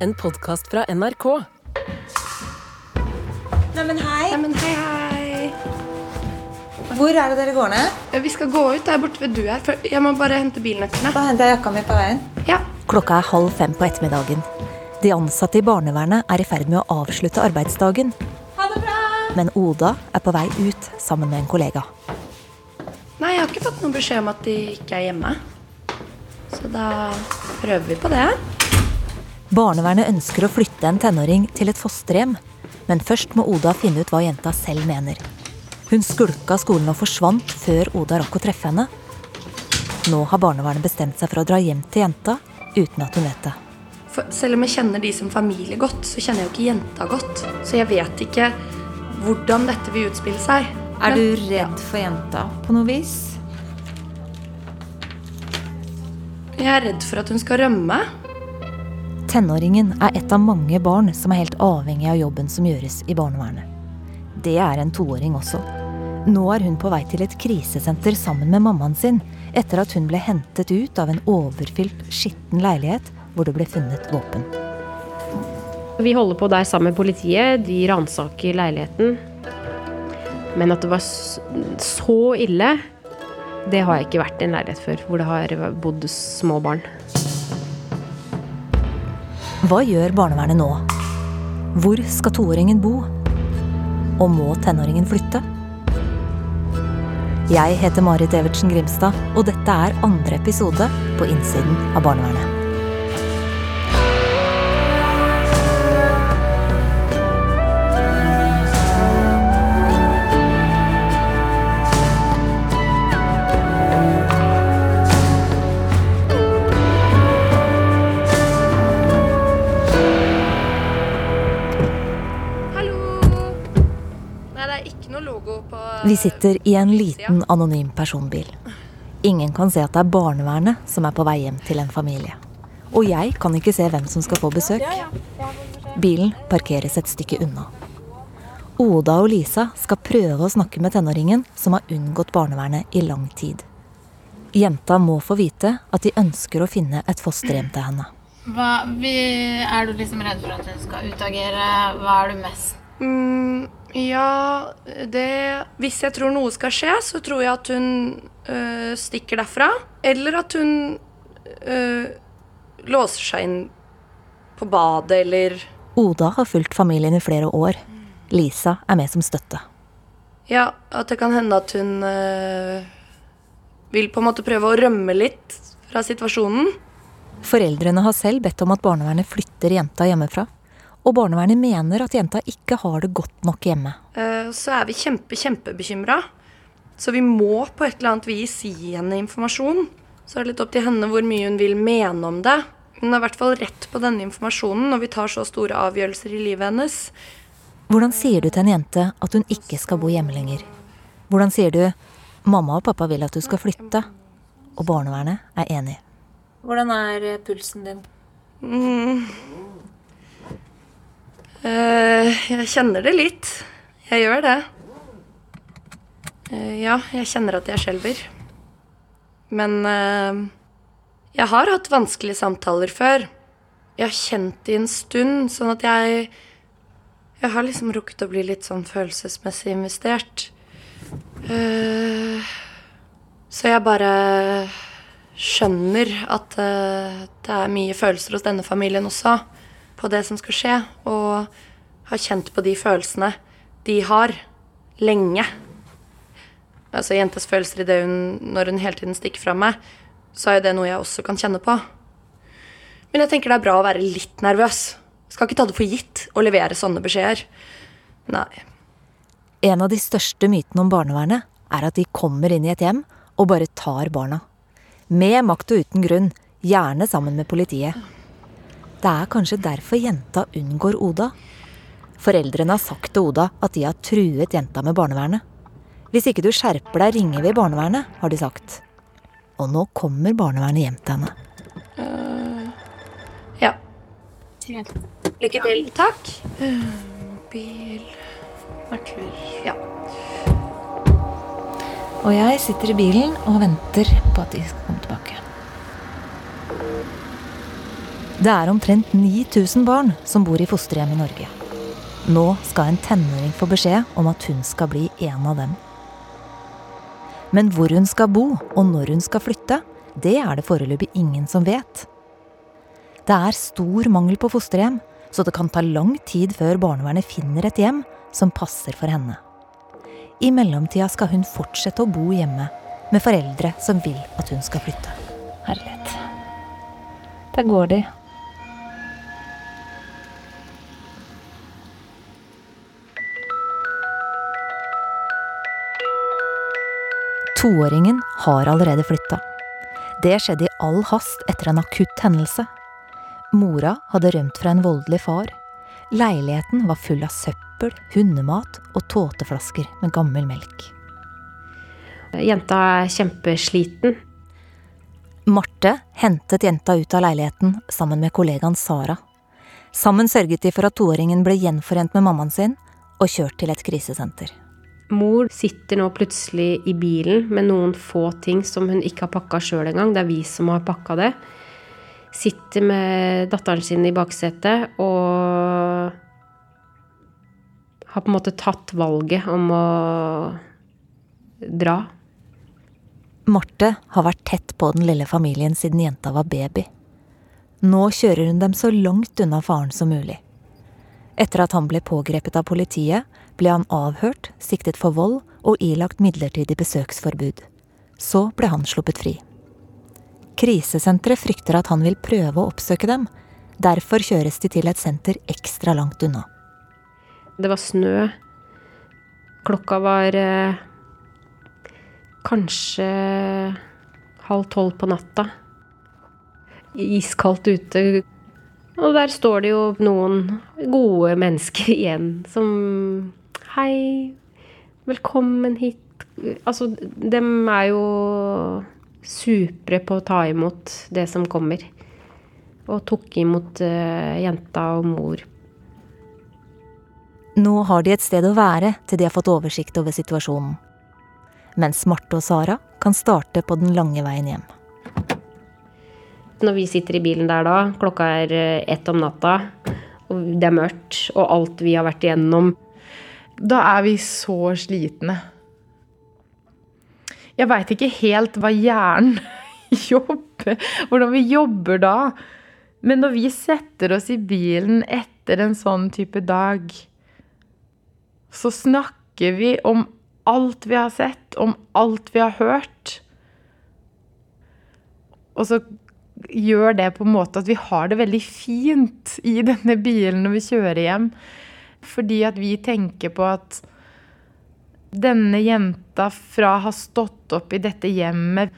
en podkast fra NRK. Neimen, hei. Neimen, hei, hei. Hvor er det dere går ned? Vi skal gå ut der borte ved du. For jeg må bare hente bilnøklene. Da henter jeg jakka mi på veien. Ja. Klokka er halv fem på ettermiddagen. De ansatte i barnevernet er i ferd med å avslutte arbeidsdagen. Ha det bra! Men Oda er på vei ut sammen med en kollega. Nei, jeg har ikke fått noen beskjed om at de ikke er hjemme. Så da prøver vi på det. Barnevernet ønsker å flytte en tenåring til et fosterhjem. Men først må Oda finne ut hva jenta selv mener. Hun skulka skolen og forsvant før Oda rakk å treffe henne. Nå har barnevernet bestemt seg for å dra hjem til jenta uten at hun vet det. For selv om jeg kjenner de som familie godt, så kjenner jeg jo ikke jenta godt. Så jeg vet ikke hvordan dette vil utspille seg. Er du redd for jenta på noe vis? Jeg er redd for at hun skal rømme. Tenåringen er et av mange barn som er helt avhengig av jobben som gjøres i barnevernet. Det er en toåring også. Nå er hun på vei til et krisesenter sammen med mammaen sin, etter at hun ble hentet ut av en overfylt, skitten leilighet hvor det ble funnet våpen. Vi holder på der sammen med politiet. De ransaker leiligheten. Men at det var så ille, det har jeg ikke vært i en leilighet før hvor det har bodd små barn. Hva gjør barnevernet nå? Hvor skal toåringen bo? Og må tenåringen flytte? Jeg heter Marit Evertsen Grimstad, og dette er andre episode på Innsiden av barnevernet. Vi sitter i en liten, anonym personbil. Ingen kan se at det er barnevernet som er på vei hjem til en familie. Og jeg kan ikke se hvem som skal få besøk. Bilen parkeres et stykke unna. Oda og Lisa skal prøve å snakke med tenåringen som har unngått barnevernet i lang tid. Jenta må få vite at de ønsker å finne et fosterhjem til henne. Hva, vi, er du liksom redd for at hun skal utagere? Hva er du mest Mm, ja, det Hvis jeg tror noe skal skje, så tror jeg at hun øh, stikker derfra. Eller at hun øh, låser seg inn på badet, eller Oda har fulgt familien i flere år. Lisa er med som støtte. Ja, at det kan hende at hun øh, vil på en måte prøve å rømme litt fra situasjonen. Foreldrene har selv bedt om at barnevernet flytter jenta hjemmefra. Og barnevernet mener at jenta ikke har det godt nok hjemme. Eh, så er vi kjempe, kjempebekymra. Så vi må på et eller annet vis gi henne informasjon. Så er det litt opp til henne hvor mye hun vil mene om det. Hun har i hvert fall rett på denne informasjonen når vi tar så store avgjørelser i livet hennes. Hvordan sier du til en jente at hun ikke skal bo hjemme lenger? Hvordan sier du 'mamma og pappa vil at du skal flytte', og barnevernet er enig? Hvordan er pulsen din? Mm. Eh, jeg kjenner det litt. Jeg gjør det. Eh, ja, jeg kjenner at jeg skjelver. Men eh, jeg har hatt vanskelige samtaler før. Jeg har kjent det i en stund, sånn at jeg Jeg har liksom rukket å bli litt sånn følelsesmessig investert. Så jeg bare skjønner at det er mye følelser hos denne familien også på det som skal skje, og har kjent på de følelsene de har lenge. Altså jentas følelser i det hun, når hun hele tiden stikker fra meg, så er jo det noe jeg også kan kjenne på. Men jeg tenker det er bra å være litt nervøs. Skal ikke ta det for gitt å levere sånne beskjeder. Nei. En av de største mytene om barnevernet er at de kommer inn i et hjem og bare tar barna. Med makt og uten grunn, gjerne sammen med politiet. Det er kanskje derfor jenta unngår Oda. Foreldrene har sagt til Oda at de har truet jenta med barnevernet. Hvis ikke du skjerper deg, ringer vi barnevernet, har de sagt. Og nå kommer barnevernet hjem til henne. Ja. Lykke til. Takk. Eh, Bil Nøkler Ja. Og jeg sitter i bilen og venter på at de skal komme tilbake. Det er omtrent 9000 barn som bor i fosterhjem i Norge. Nå skal en tenåring få beskjed om at hun skal bli en av dem. Men hvor hun skal bo, og når hun skal flytte, det er det foreløpig ingen som vet. Det er stor mangel på fosterhjem, så det kan ta lang tid før barnevernet finner et hjem som passer for henne. I mellomtida skal hun fortsette å bo hjemme med foreldre som vil at hun skal flytte. Herlighet. Der går de. Toåringen har allerede flytta. Det skjedde i all hast etter en akutt hendelse. Mora hadde rømt fra en voldelig far. Leiligheten var full av søppel, hundemat og tåteflasker med gammel melk. Jenta er kjempesliten. Marte hentet jenta ut av leiligheten sammen med kollegaen Sara. Sammen sørget de for at toåringen ble gjenforent med mammaen sin og kjørt til et krisesenter. Mor sitter nå plutselig i bilen med noen få ting som hun ikke har pakka sjøl engang. Det er vi som har pakka det. Sitter med datteren sin i baksetet og har på en måte tatt valget om å dra. Marte har vært tett på den lille familien siden jenta var baby. Nå kjører hun dem så langt unna faren som mulig. Etter at han ble pågrepet av politiet, ble han avhørt, siktet for vold og ilagt midlertidig besøksforbud. Så ble han sluppet fri. Krisesenteret frykter at han vil prøve å oppsøke dem. Derfor kjøres de til et senter ekstra langt unna. Det var snø. Klokka var eh, kanskje halv tolv på natta. Iskaldt ute. Og der står det jo noen gode mennesker igjen som Hei, velkommen hit. Altså, dem er jo supre på å ta imot det som kommer. Og tok imot uh, jenta og mor. Nå har de et sted å være til de har fått oversikt over situasjonen. Mens Marte og Sara kan starte på den lange veien hjem. Når vi sitter i bilen der da, klokka er eh, ett om natta, og det er mørkt, og alt vi har vært igjennom Da er vi så slitne. Jeg veit ikke helt hva hjernen jobber Hvordan vi jobber da. Men når vi setter oss i bilen etter en sånn type dag, så snakker vi om alt vi har sett, om alt vi har hørt. Og så gjør det på en måte at vi har det veldig fint i denne bilen når vi kjører hjem. Fordi at vi tenker på at denne jenta fra å ha stått opp i dette hjemmet,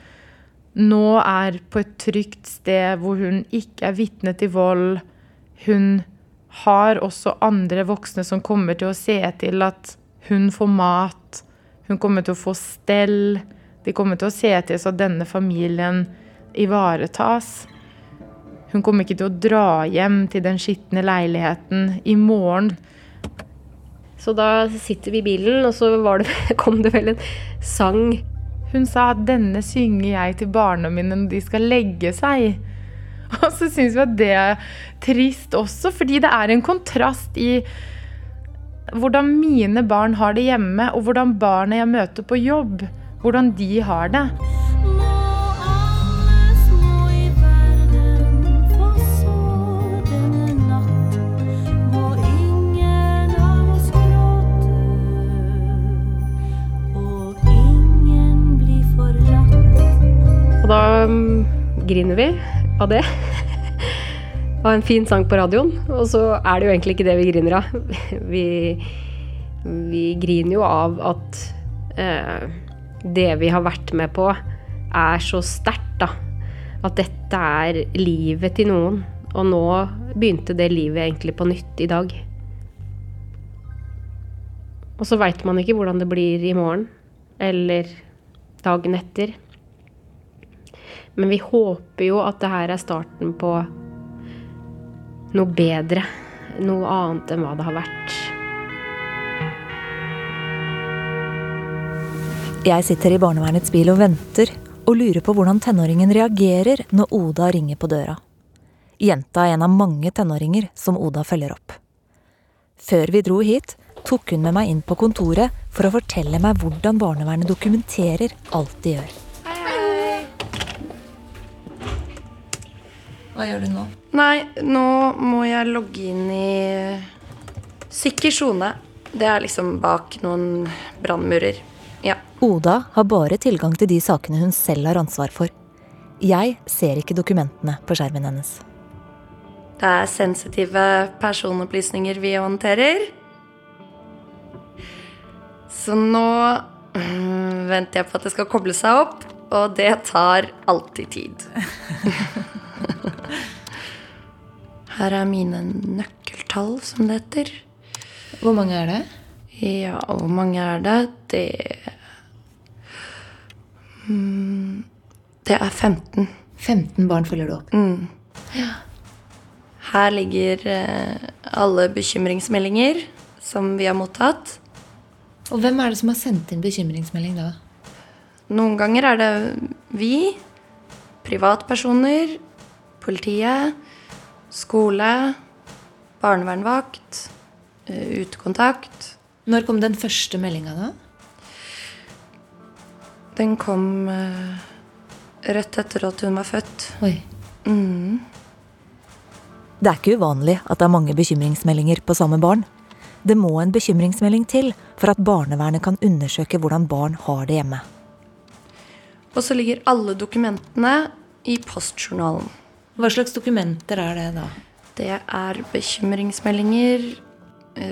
nå er på et trygt sted hvor hun ikke er vitne til vold. Hun har også andre voksne som kommer til å se til at hun får mat. Hun kommer til å få stell. De kommer til å se til så denne familien ivaretas. Hun kommer ikke til å dra hjem til den skitne leiligheten i morgen. Så da sitter vi i bilen, og så det, kom det vel en sang. Hun sa at 'denne synger jeg til barna mine når de skal legge seg'. Og så syns vi at det er trist også, fordi det er en kontrast i hvordan mine barn har det hjemme, og hvordan barna jeg møter på jobb, hvordan de har det. Da um, griner vi av det. Av en fin sang på radioen. Og så er det jo egentlig ikke det vi griner av. Vi, vi griner jo av at eh, det vi har vært med på, er så sterkt, da. At dette er livet til noen. Og nå begynte det livet egentlig på nytt i dag. Og så veit man ikke hvordan det blir i morgen. Eller dagen etter. Men vi håper jo at det her er starten på noe bedre. Noe annet enn hva det har vært. Jeg sitter i barnevernets bil og venter, og lurer på hvordan tenåringen reagerer når Oda ringer på døra. Jenta er en av mange tenåringer som Oda følger opp. Før vi dro hit, tok hun med meg inn på kontoret for å fortelle meg hvordan barnevernet dokumenterer alt de gjør. Hva gjør du nå? Nei, nå må jeg logge inn i sikker sone. Det er liksom bak noen brannmurer. Ja. Oda har bare tilgang til de sakene hun selv har ansvar for. Jeg ser ikke dokumentene på skjermen hennes. Det er sensitive personopplysninger vi håndterer. Så nå mm, venter jeg på at det skal koble seg opp, og det tar alltid tid. Her er mine nøkkeltall, som det heter. Hvor mange er det? Ja, hvor mange er det? Det mm, Det er 15. 15 barn følger du opp. Ja. Her ligger eh, alle bekymringsmeldinger som vi har mottatt. Og hvem er det som har sendt inn bekymringsmelding da? Noen ganger er det vi, privatpersoner, politiet, skole, barnevernvakt, eh, utekontakt. Når kom den første meldinga da? Den kom eh, rett etter at hun var født. Oi. Det er ikke uvanlig at det er mange bekymringsmeldinger på samme barn. Det må en bekymringsmelding til for at barnevernet kan undersøke hvordan barn har det hjemme. Og så ligger alle dokumentene i postjournalen. Hva slags dokumenter er det da? Det er bekymringsmeldinger,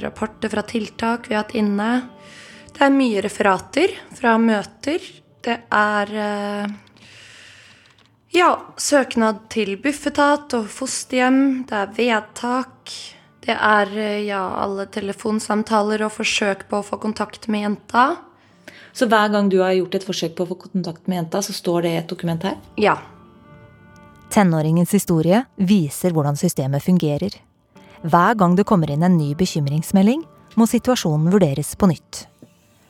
rapporter fra tiltak vi har hatt inne. Det er mye referater fra møter. Det er eh, ja, søknad til Bufetat og fosterhjem. Det er vedtak. Det er eh, ja, alle telefonsamtaler og forsøk på å få kontakt med jenta. Så hver gang du har gjort et forsøk på å få kontakt med jenta, så står det i et dokument her? Ja. Tenåringens historie viser hvordan systemet fungerer. Hver gang det kommer inn en ny bekymringsmelding, må situasjonen vurderes på nytt.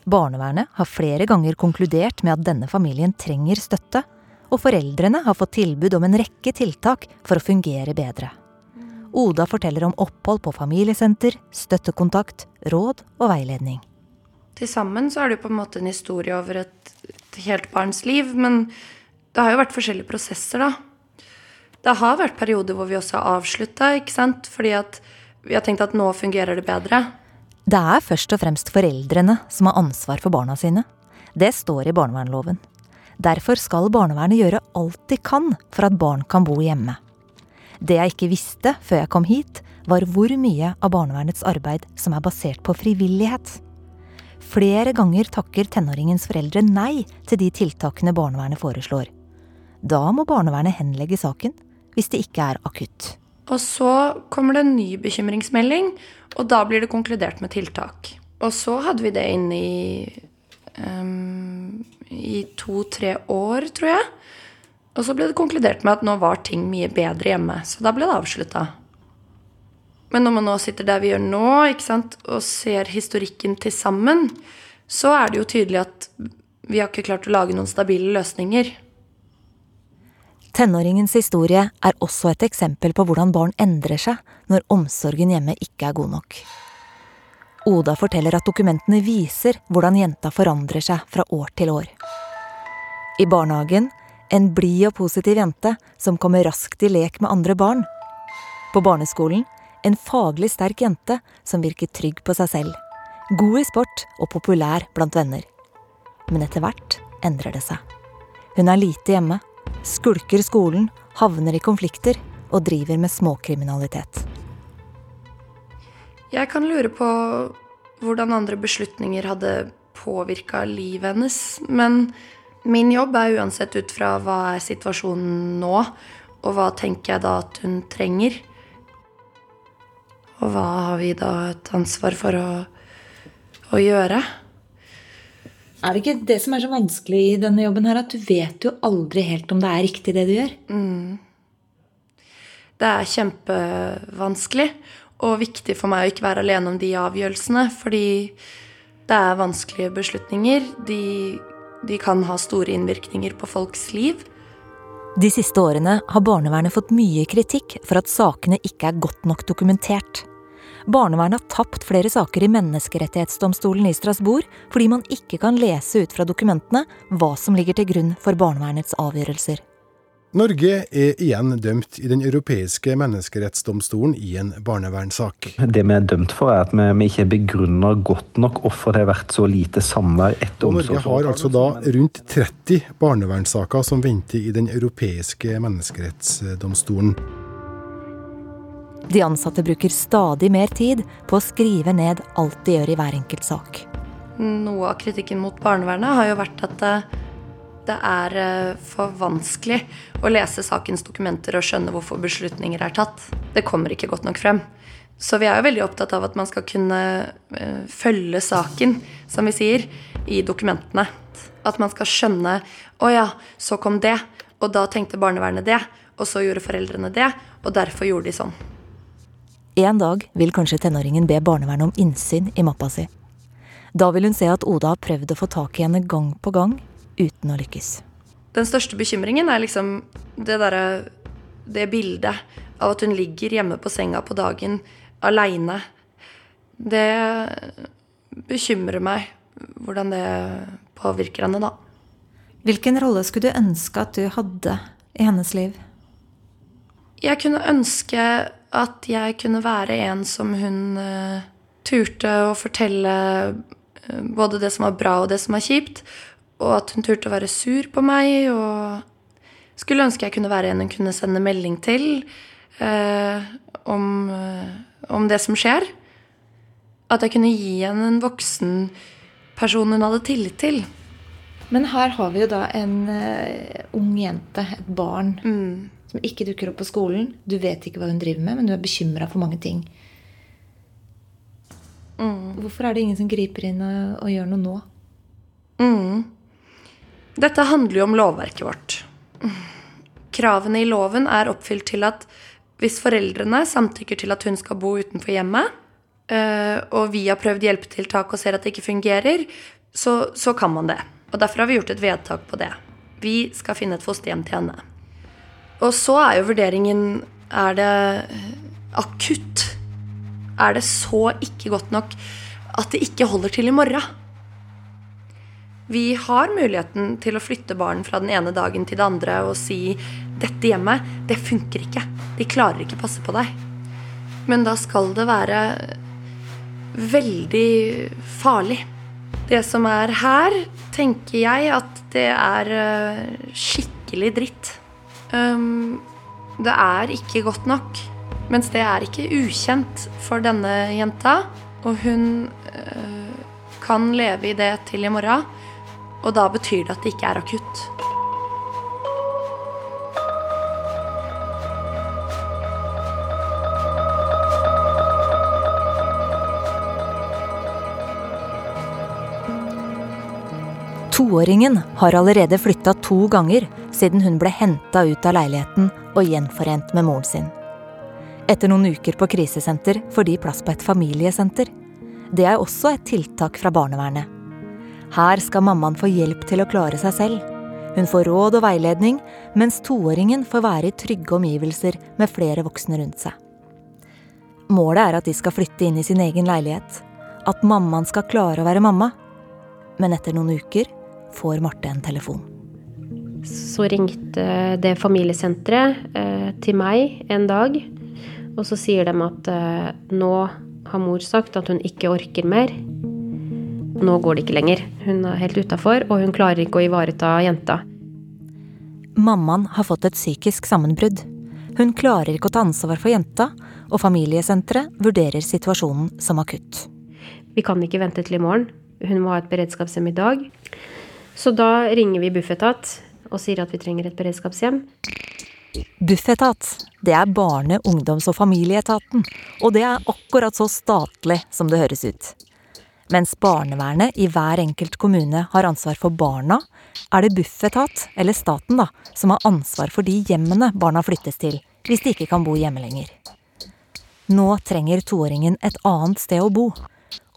Barnevernet har flere ganger konkludert med at denne familien trenger støtte, og foreldrene har fått tilbud om en rekke tiltak for å fungere bedre. Oda forteller om opphold på familiesenter, støttekontakt, råd og veiledning. Til sammen så er det jo på en måte en historie over et, helt barns liv, men det har jo vært forskjellige prosesser, da. Det har vært perioder hvor vi også har avslutta, ikke sant, fordi at vi har tenkt at nå fungerer det bedre. Det er først og fremst foreldrene som har ansvar for barna sine. Det står i barnevernloven. Derfor skal barnevernet gjøre alt de kan for at barn kan bo hjemme. Det jeg ikke visste før jeg kom hit, var hvor mye av barnevernets arbeid som er basert på frivillighet. Flere ganger takker tenåringens foreldre nei til de tiltakene barnevernet foreslår. Da må barnevernet henlegge saken, hvis det ikke er akutt. Og så kommer det en ny bekymringsmelding, og da blir det konkludert med tiltak. Og så hadde vi det inne i, um, i to-tre år, tror jeg. Og så ble det konkludert med at nå var ting mye bedre hjemme, så da ble det avslutta. Men når man nå sitter der vi gjør nå, sant, og ser historikken til sammen, så er det jo tydelig at vi har ikke klart å lage noen stabile løsninger. Tenåringens historie er også et eksempel på hvordan barn endrer seg når omsorgen hjemme ikke er god nok. Oda forteller at dokumentene viser hvordan jenta forandrer seg fra år til år. I barnehagen en blid og positiv jente som kommer raskt i lek med andre barn. På barneskolen en faglig sterk jente som virker trygg på seg selv. God i sport og populær blant venner. Men etter hvert endrer det seg. Hun er lite hjemme, skulker skolen, havner i konflikter og driver med småkriminalitet. Jeg kan lure på hvordan andre beslutninger hadde påvirka livet hennes, men min jobb er uansett ut fra hva er situasjonen nå, og hva tenker jeg da at hun trenger. Og hva har vi da et ansvar for å, å gjøre? Er det ikke det som er så vanskelig i denne jobben her, at du vet jo aldri helt om det er riktig det du gjør? Det er kjempevanskelig og viktig for meg å ikke være alene om de avgjørelsene, fordi det er vanskelige beslutninger. De, de kan ha store innvirkninger på folks liv. De siste årene har barnevernet fått mye kritikk for at sakene ikke er godt nok dokumentert. Barnevernet har tapt flere saker i Menneskerettighetsdomstolen i Strasbourg fordi man ikke kan lese ut fra dokumentene hva som ligger til grunn for barnevernets avgjørelser. Norge er igjen dømt i Den europeiske menneskerettsdomstolen i en barnevernssak. Det vi er dømt for, er at vi, vi ikke begrunner godt nok hvorfor det har vært så lite samvær etter Og Norge har altså da rundt 30 barnevernssaker som venter i Den europeiske menneskerettsdomstolen. De ansatte bruker stadig mer tid på å skrive ned alt de gjør i hver enkelt sak. Noe av kritikken mot barnevernet har jo vært at det er eh, for vanskelig å lese sakens dokumenter og skjønne hvorfor beslutninger er tatt. Det kommer ikke godt nok frem. Så vi er jo veldig opptatt av at man skal kunne eh, følge saken, som vi sier, i dokumentene. At man skal skjønne Å ja, så kom det. Og da tenkte barnevernet det. Og så gjorde foreldrene det. Og derfor gjorde de sånn. En dag vil kanskje tenåringen be barnevernet om innsyn i mappa si. Da vil hun se at Oda har prøvd å få tak i henne gang på gang, uten å lykkes. Den største bekymringen er liksom det derre Det bildet av at hun ligger hjemme på senga på dagen aleine. Det bekymrer meg hvordan det påvirker henne, da. Hvilken rolle skulle du ønske at du hadde i hennes liv? Jeg kunne ønske at jeg kunne være en som hun uh, turte å fortelle uh, både det som var bra og det som var kjipt. Og at hun turte å være sur på meg. Og skulle ønske jeg kunne være en hun kunne sende melding til uh, om, om, det som skjer. At jeg kunne gi henne en voksen person hun hadde tillit til. Men her har vi jo da en ung jente, et barn. Mm som ikke dukker opp på skolen. Du vet ikke hva hun driver med, men du er bekymra for mange ting. Mm. Hvorfor er det ingen som griper inn og, og gjør noe nå? Mm. Dette handler jo om lovverket vårt. Kravene i loven er oppfylt til at hvis foreldrene samtykker til at hun skal bo utenfor hjemmet, eh, og vi har prøvd hjelpetiltak og ser at det ikke fungerer, så, så kan man det. Og Derfor har vi gjort et vedtak på det. Vi skal finne et fosterhjem til henne. Og så er jo vurderingen Er det akutt? Er det så ikke godt nok at det ikke holder til i morgen? Vi har muligheten til å flytte barn fra den ene dagen til det andre og si 'dette hjemmet, det funker ikke'. De klarer ikke passe på deg. Men da skal det være veldig farlig. Det som er her, tenker jeg at det er eh, skikkelig dritt. Um, det er ikke godt nok. Mens det er ikke ukjent for denne jenta. Og hun uh, kan leve i det til i morgen. Og da betyr det at det ikke er akutt. Toåringen har allerede flytta to ganger siden hun ble henta ut av leiligheten og gjenforent med moren sin. Etter noen uker på krisesenter får de plass på et familiesenter. Det er også et tiltak fra barnevernet. Her skal mammaen få hjelp til å klare seg selv. Hun får råd og veiledning, mens toåringen får være i trygge omgivelser med flere voksne rundt seg. Målet er at de skal flytte inn i sin egen leilighet. At mammaen skal klare å være mamma. Men etter noen uker får Marte en telefon. Så ringte det familiesenteret eh, til meg en dag. Og så sier de at eh, nå har mor sagt at hun ikke orker mer. Nå går det ikke lenger. Hun er helt utafor, og hun klarer ikke å ivareta jenta. Mammaen har fått et psykisk sammenbrudd. Hun klarer ikke å ta ansvar for jenta, og familiesenteret vurderer situasjonen som akutt. Vi kan ikke vente til i morgen. Hun må ha et beredskapshjem i dag. Så da ringer vi Bufetat og sier at vi trenger et beredskapshjem. Bufetat, det er Barne-, ungdoms- og familieetaten. Og det er akkurat så statlig som det høres ut. Mens barnevernet i hver enkelt kommune har ansvar for barna, er det Bufetat, eller staten, da, som har ansvar for de hjemmene barna flyttes til, hvis de ikke kan bo hjemme lenger. Nå trenger toåringen et annet sted å bo,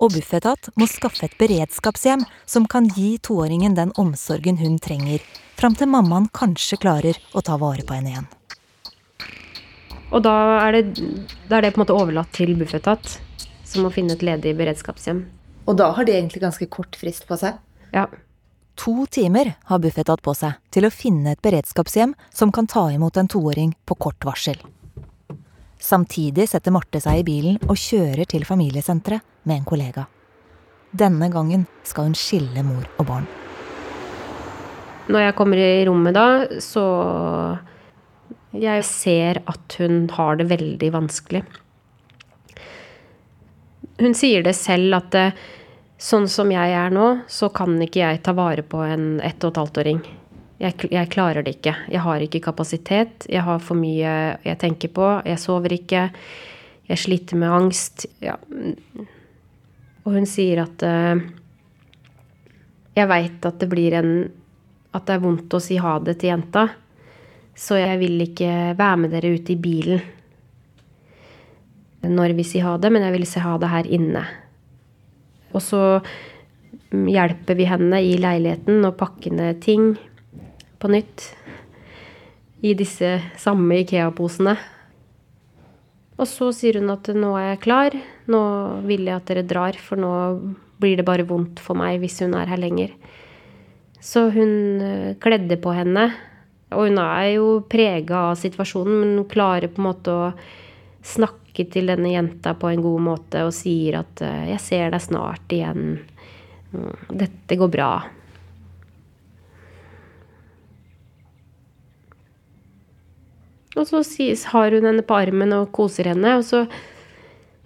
og Bufetat må skaffe et beredskapshjem som kan gi toåringen den omsorgen hun trenger, fram til mammaen kanskje klarer å ta vare på henne igjen. Og da er det, da er det på en måte overlatt til Bufetat, som må finne et ledig beredskapshjem. Og da har de egentlig ganske kort frist på seg? Ja. To timer har Bufetat på seg til å finne et beredskapshjem som kan ta imot en toåring på kort varsel. Samtidig setter Marte seg i bilen og kjører til familiesenteret med en kollega. Denne gangen skal hun skille mor og barn. Når jeg kommer i rommet da, så Jeg ser at hun har det veldig vanskelig. Hun sier det selv at det, sånn som jeg er nå, så kan ikke jeg ta vare på en ett og et halvt-åring. Jeg, jeg, klarer det ikke. Jeg har ikke kapasitet. Jeg har for mye jeg tenker på. Jeg sover ikke. Jeg sliter med angst. Ja. Og hun sier at uh, Jeg veit at det blir en At det er vondt å si ha det til jenta. Så jeg vil ikke være med dere ute i bilen når vi sier ha det, men jeg vil si ha det her inne. Og så hjelper vi henne i leiligheten og pakke ned ting på nytt. I disse samme Ikea-posene. Og så sier hun at nå er jeg klar, nå vil jeg at dere drar, for nå blir det bare vondt for meg hvis hun er her lenger. Så hun kledde på henne. Og hun er jo prega av situasjonen, men hun klarer på en måte å snakke til denne jenta på en god måte og sier at 'jeg ser deg snart igjen'. Dette går bra. Og så har hun henne på armen og koser henne. Og så,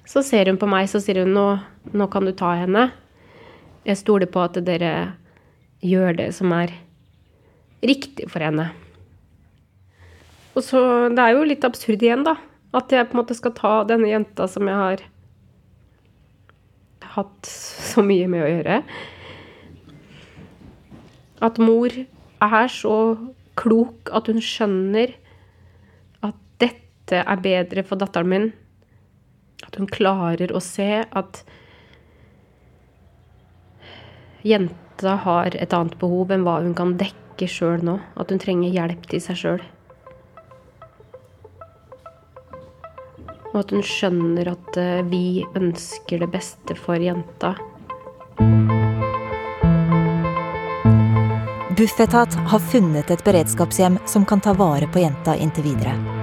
så ser hun på meg, så sier hun nå, nå kan du ta henne. Jeg stoler på at dere gjør det som er riktig for henne. Og så Det er jo litt absurd igjen, da. At jeg på en måte skal ta denne jenta som jeg har hatt så mye med å gjøre. At mor er så klok at hun skjønner dette er bedre for datteren min. At hun klarer å se at jenta har et annet behov enn hva hun kan dekke sjøl nå. At hun trenger hjelp til seg sjøl. Og at hun skjønner at vi ønsker det beste for jenta. Bufetat har funnet et beredskapshjem som kan ta vare på jenta inntil videre.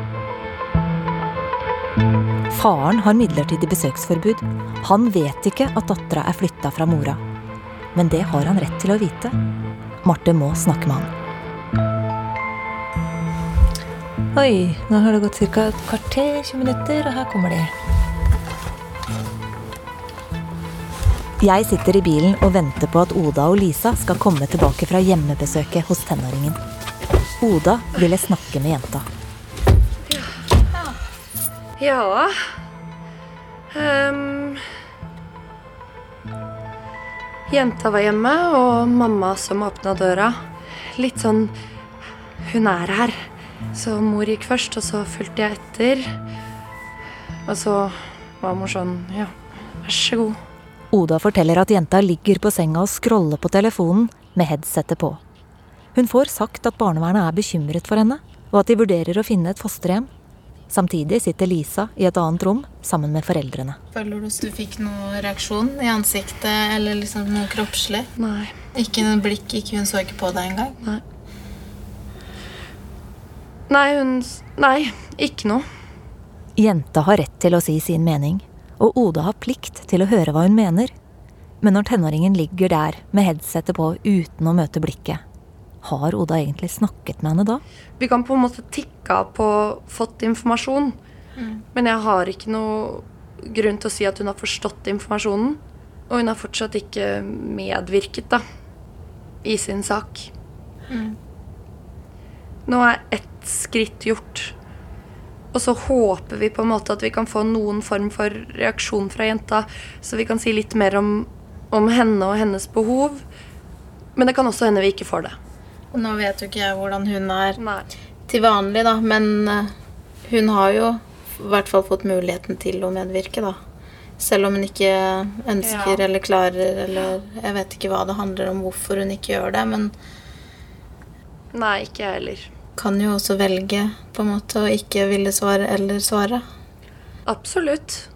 Faren har midlertidig besøksforbud. Han vet ikke at dattera er flytta fra mora. Men det har han rett til å vite. Marte må snakke med han. Oi, nå har det gått ca. et kvarter, 20 minutter, og her kommer de. Jeg sitter i bilen og venter på at Oda og Lisa skal komme tilbake fra hjemmebesøket hos tenåringen. Oda ville snakke med jenta. Ja um, Jenta var hjemme, og mamma som åpna døra. Litt sånn Hun er her. Så mor gikk først, og så fulgte jeg etter. Og så var mor sånn Ja, vær så god. Oda forteller at jenta ligger på senga og scroller på telefonen med headsetet på. Hun får sagt at barnevernet er bekymret for henne, og at de vurderer å finne et fosterhjem. Samtidig sitter Lisa i et annet rom sammen med foreldrene. Føler du at du fikk noen reaksjon i ansiktet eller liksom noe kroppslig? Nei. Ikke noe blikk, ikke hun så ikke på deg engang? Nei. Nei, hun Nei, ikke noe. Jenta har rett til å si sin mening, og Oda har plikt til å høre hva hun mener. Men når tenåringen ligger der med headsetet på uten å møte blikket, har Oda egentlig snakket med henne da? Vi kan på en måte tikke av på fått informasjon, Mm. men jeg har ikke noe grunn til å si at hun har forstått informasjonen. Og hun har fortsatt ikke medvirket, da, i sin sak. Mm. Nå er ett skritt gjort. Og så håper vi på en måte at vi kan få noen form for reaksjon fra jenta, så vi kan si litt mer om, om henne og hennes behov. Men det kan også hende vi ikke får det. Nå vet jo ikke jeg hvordan hun er Nei. til vanlig, da, men eh, hun har jo i hvert fall fått muligheten til å medvirke, da. Selv om hun ikke ønsker Ja. eller klarer eller Jeg vet ikke hva det handler om hvorfor hun ikke gjør det, men Nei, ikke jeg heller. kan jo også velge på en måte å ikke ville svare eller svare. Absolutt.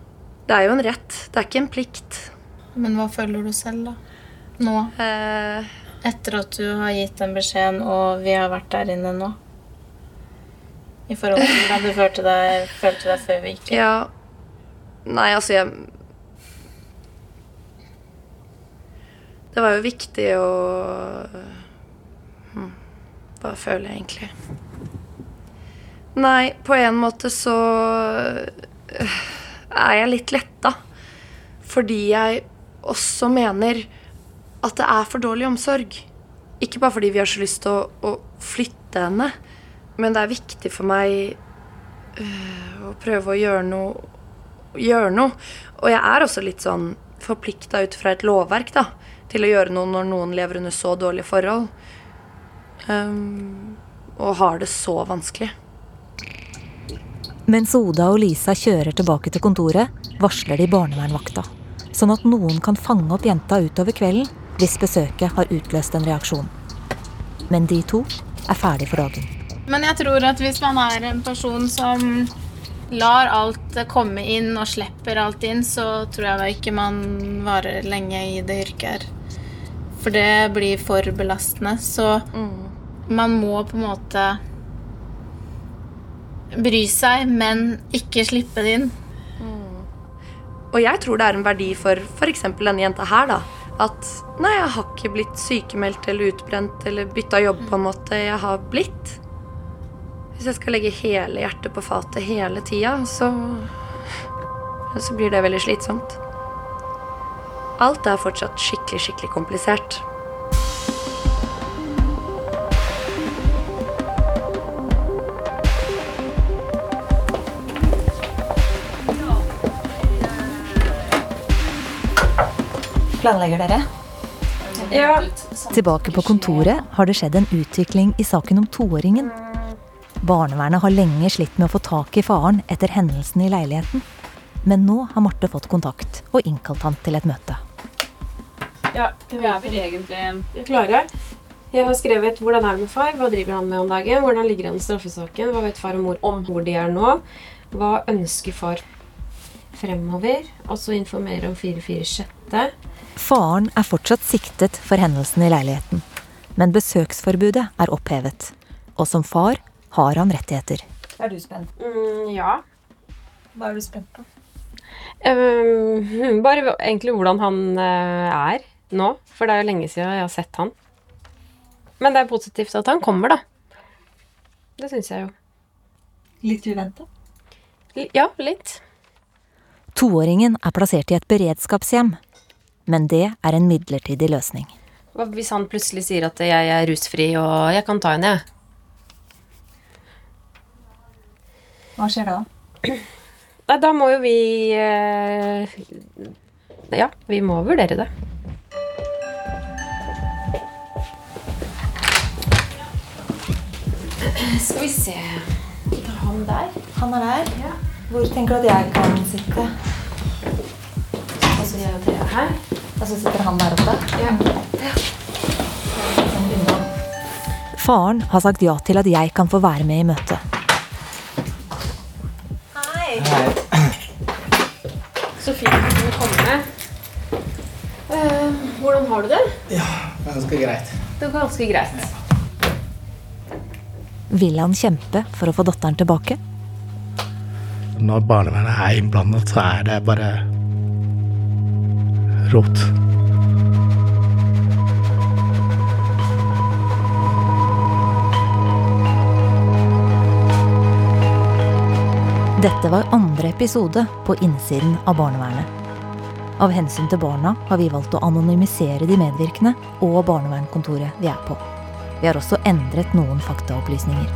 Det er jo en rett. Det er ikke en plikt. Men hva føler du selv, da? Nå? Eh, Etter at du har gitt den beskjeden, og vi har vært der inne nå? I forhold til hvordan du følte deg, følte deg før vi gikk ja Nei, altså, jeg Det var jo viktig å hm, Hva føler jeg egentlig? Nei, på en måte så øh, er jeg litt letta. Fordi jeg også mener at det er for dårlig omsorg. Ikke bare fordi vi har så lyst til å, å flytte henne, men det er viktig for meg øh, å prøve å gjøre noe, gjøre noe. Og jeg er også litt sånn forplikta ut fra et lovverk da, til å gjøre noe når noen lever under så dårlige forhold. Um, og har det så vanskelig. Mens Oda og Lisa kjører tilbake til kontoret, varsler de barnevernvakta. Sånn at noen kan fange opp jenta utover kvelden hvis besøket har utløst en reaksjon. Men de to er ferdig for dagen. Men jeg tror at hvis man er en person som lar alt komme inn og slipper alt inn, så tror jeg ikke man varer lenge i det yrket her. For det blir for belastende. Så man må på en måte bry seg, men ikke slippe det inn. Og jeg tror det er en verdi for f.eks. denne jenta her, da. At nei, jeg har ikke blitt sykemeldt eller utbrent eller bytta jobb på en måte. Jeg har blitt. Hvis jeg skal legge hele hjertet på fatet hele tida, så Så blir det veldig slitsomt. Alt er fortsatt skikkelig, skikkelig komplisert. Planlegger dere? Tilbake på kontoret har det skjedd en utvikling i saken om toåringen. Barnevernet har lenge slitt med å få tak i faren etter hendelsen i leiligheten. Men nå har Marte fått kontakt og innkalt han til et møte. Ja, vi er vel egentlig klare. Jeg har skrevet 'Hvordan er det med far?' Hva driver han med om dagen? Hvordan ligger han i straffesaken? Hva vet far og mor om hvor de er nå? Hva ønsker far fremover? Og så informere om 446. Faren er fortsatt siktet for hendelsen i leiligheten. Men besøksforbudet er opphevet. Og som far har han rettigheter. Er du spent? Mm, ja. Hva er du spent på? Um, bare egentlig hvordan han eh, er nå. For det er jo lenge siden jeg har sett han. Men det er positivt at han kommer, da. Det syns jeg jo. Litt uventa? Ja, litt. Toåringen er plassert i et beredskapshjem. Men det er en midlertidig løsning. Hva hvis han plutselig sier at jeg er rusfri og jeg kan ta henne, jeg? Hva skjer da? Nei, da må jo vi eh, Ja, vi må vurdere det. Skal vi se Han der. Han er der. Hvor tenker du at jeg kan sitte? Og så gjør jeg det her. Og så sitter han der oppe? Faren har sagt ja til at jeg kan få være med i møtet. Hei. Hei. Så fint at du komme. Eh, hvordan har du det? Ja, Ganske greit. Det går ganske greit. Vil han kjempe for å få datteren tilbake? Når barnevernet er innblandet, så er det bare rått. Dette var andre episode på innsiden av barnevernet. Av hensyn til barna har vi valgt å anonymisere de medvirkende og barnevernkontoret vi er på. Vi har også endret noen faktaopplysninger.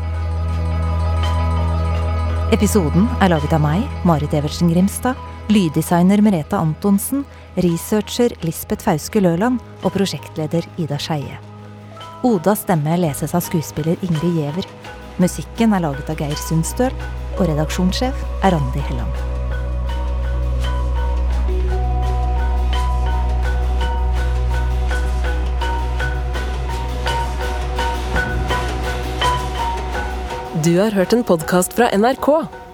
Episoden er laget av meg, Marit Evertsen Grimstad, Lyddesigner Merete Antonsen, researcher Lisbeth Fauske Løland og prosjektleder Ida Skeie. Odas stemme leses av skuespiller Ingrid Giæver. Musikken er laget av Geir Sundstøl, og redaksjonssjef er Randi Helland. Du har hørt en podkast fra NRK.